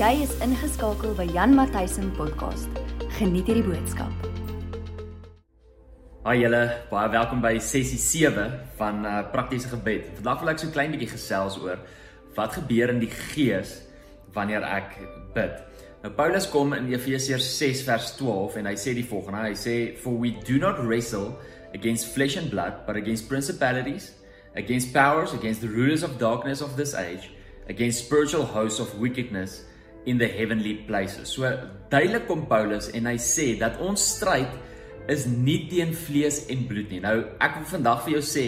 Jy is ingeskakel by Jan Matthysen podcast. Geniet hierdie boodskap. Hi julle, baie welkom by sessie 7 van uh, praktiese gebed. Vandag wil ek so klein bietjie gesels oor wat gebeur in die gees wanneer ek bid. Nou Paulus kom in Efesiërs 6 vers 12 en hy sê die volgende. Hy sê for we do not wrestle against flesh and blood, but against principalities, against powers, against the rulers of darkness of this age, against spiritual hosts of wickedness in the heavenly places. So duidelik kom Paulus en hy sê dat ons stryd is nie teen vlees en bloed nie. Nou ek wil vandag vir jou sê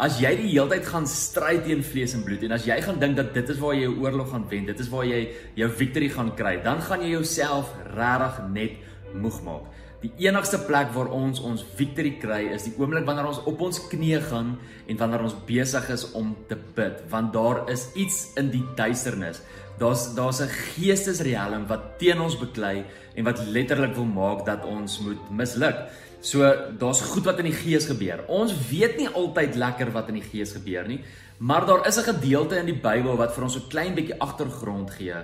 as jy die hele tyd gaan stry teen vlees en bloed en as jy gaan dink dat dit is waar jy jou oorlog gaan wen, dit is waar jy jou victory gaan kry, dan gaan jy jouself regtig net moeg maak. Die enigste plek waar ons ons victory kry is die oomblik wanneer ons op ons knieë gaan en wanneer ons besig is om te bid, want daar is iets in die duisternis. Daar's daar's 'n geestesriem wat teen ons beklei en wat letterlik wil maak dat ons moet misluk. So daar's goed wat in die gees gebeur. Ons weet nie altyd lekker wat in die gees gebeur nie, maar daar is 'n gedeelte in die Bybel wat vir ons 'n klein bietjie agtergrond gee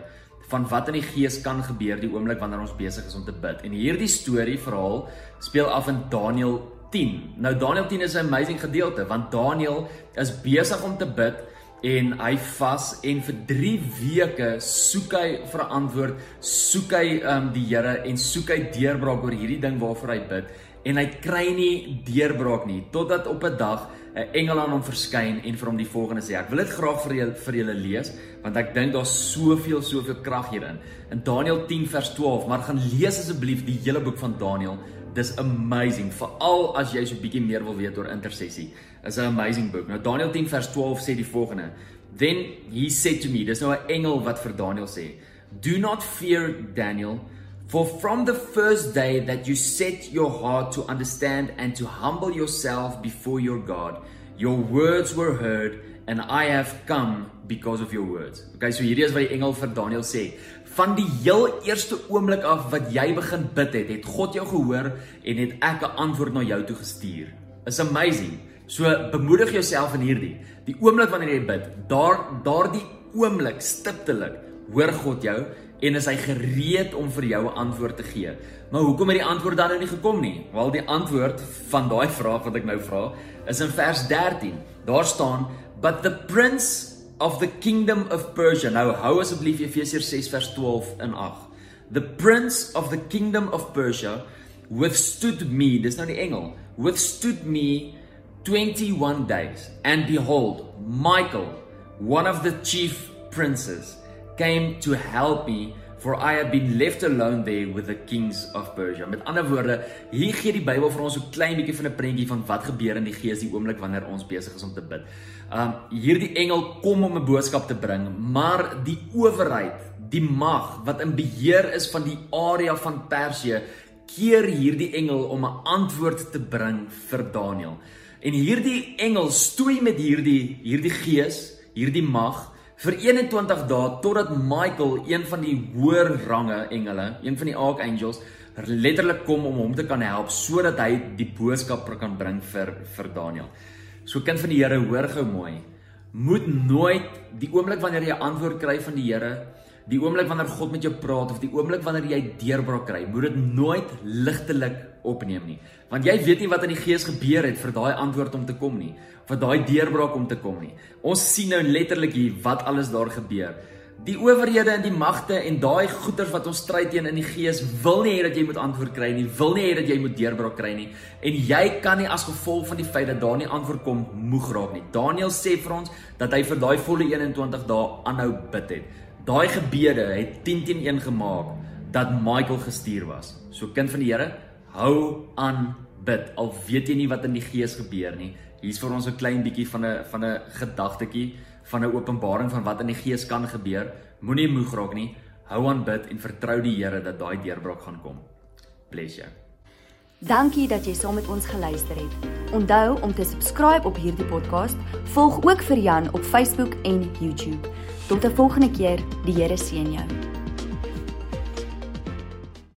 van wat in die gees kan gebeur die oomblik wanneer ons besig is om te bid. En hierdie storie verhaal speel af in Daniël 10. Nou Daniël 10 is 'n amazing gedeelte want Daniël is besig om te bid en hy vas en vir 3 weke soek hy vir 'n antwoord, soek hy um die Here en soek hy deurbraak oor hierdie ding waarvoor hy bid en hy kry nie deurbraak nie totdat op 'n dag 'n engel aan hom verskyn en vir hom die volgende sê. Ek wil dit graag vir julle vir julle lees want ek dink daar's soveel soveel krag hierin. In Daniël 10 vers 12, maar gaan lees asseblief die hele boek van Daniël. Dis amazing, veral as jy so 'n bietjie meer wil weet oor intersessie. Is 'n amazing boek. Nou Daniël 10 vers 12 sê die volgende: Then he said to me, dis nou 'n engel wat vir Daniël sê, "Do not fear, Daniel, for from the first day that you set your heart to understand and to humble yourself before your God, your words were heard and I have come because of your words." Okay, so hierdie is wat die engel vir Daniël sê van die heel eerste oomblik af wat jy begin bid het, het God jou gehoor en het ek 'n antwoord na jou toe gestuur. Is amazing. So bemoedig jouself in hierdie. Die oomblik wanneer jy bid, daar daardie oomblik stiptelik hoor God jou en is hy gereed om vir jou 'n antwoord te gee. Maar hoekom het die antwoord dan nou nie gekom nie? Wel die antwoord van daai vraag wat ek nou vra, is in vers 13. Daar staan, "But the prince of the kingdom of Persia. Nou hou asseblief Efesiërs 6 vers 12 in ag. The prince of the kingdom of Persia withstood me, dis nou die engel, withstood me 21 days. And behold, Michael, one of the chief princes, came to help me for I have been left alone there with the kings of Persia. Met ander woorde, hier gee die Bybel vir ons 'n klein bietjie van 'n prentjie van wat gebeur in die gees die oomblik wanneer ons besig is om te bid. Um hierdie engel kom om 'n boodskap te bring, maar die owerheid, die mag wat in beheer is van die area van Persië, keer hierdie engel om 'n antwoord te bring vir Daniël. En hierdie engel stoei met hierdie hierdie gees, hierdie mag vir 21 dae totdat Michael, een van die hoër range engele, een van die archangels, letterlik kom om hom te kan help sodat hy die boodskap kan bring vir vir Daniel. So kind van die Here, hoor gou mooi. Moet nooit die oomblik wanneer jy antwoord kry van die Here, die oomblik wanneer God met jou praat of die oomblik wanneer jy deurbraak kry, moet dit nooit ligtelik opneem nie. Want jy weet nie wat in die gees gebeur het vir daai antwoord om te kom nie, vir daai deurbraak om te kom nie. Ons sien nou letterlik hier wat alles daar gebeur. Die owerhede en die magte en daai goeters wat ons stry teen in die gees wil nie hê dat jy moet antwoord kry nie, wil nie hê dat jy moet deurbraak kry nie. En jy kan nie as gevolg van die feit dat daar nie antwoord kom moeg raak nie. Daniël sê vir ons dat hy vir daai volle 21 dae aanhou bid het. Daai gebede het 10 teen 1 gemaak dat Michael gestuur was. So kind van die Here, hou aan bid. Al weet jy nie wat in die gees gebeur nie. Hier's vir ons 'n klein bietjie van 'n van 'n gedagtetjie, van 'n openbaring van wat in die gees kan gebeur. Moenie moeg raak nie. Hou aan bid en vertrou die Here dat daai deurbraak gaan kom. Bless jou. Dankie dat jy saam met ons geluister het. Onthou om te subscribe op hierdie podcast. Volg ook vir Jan op Facebook en YouTube. Tot 'n volgende keer. Die Here seën jou.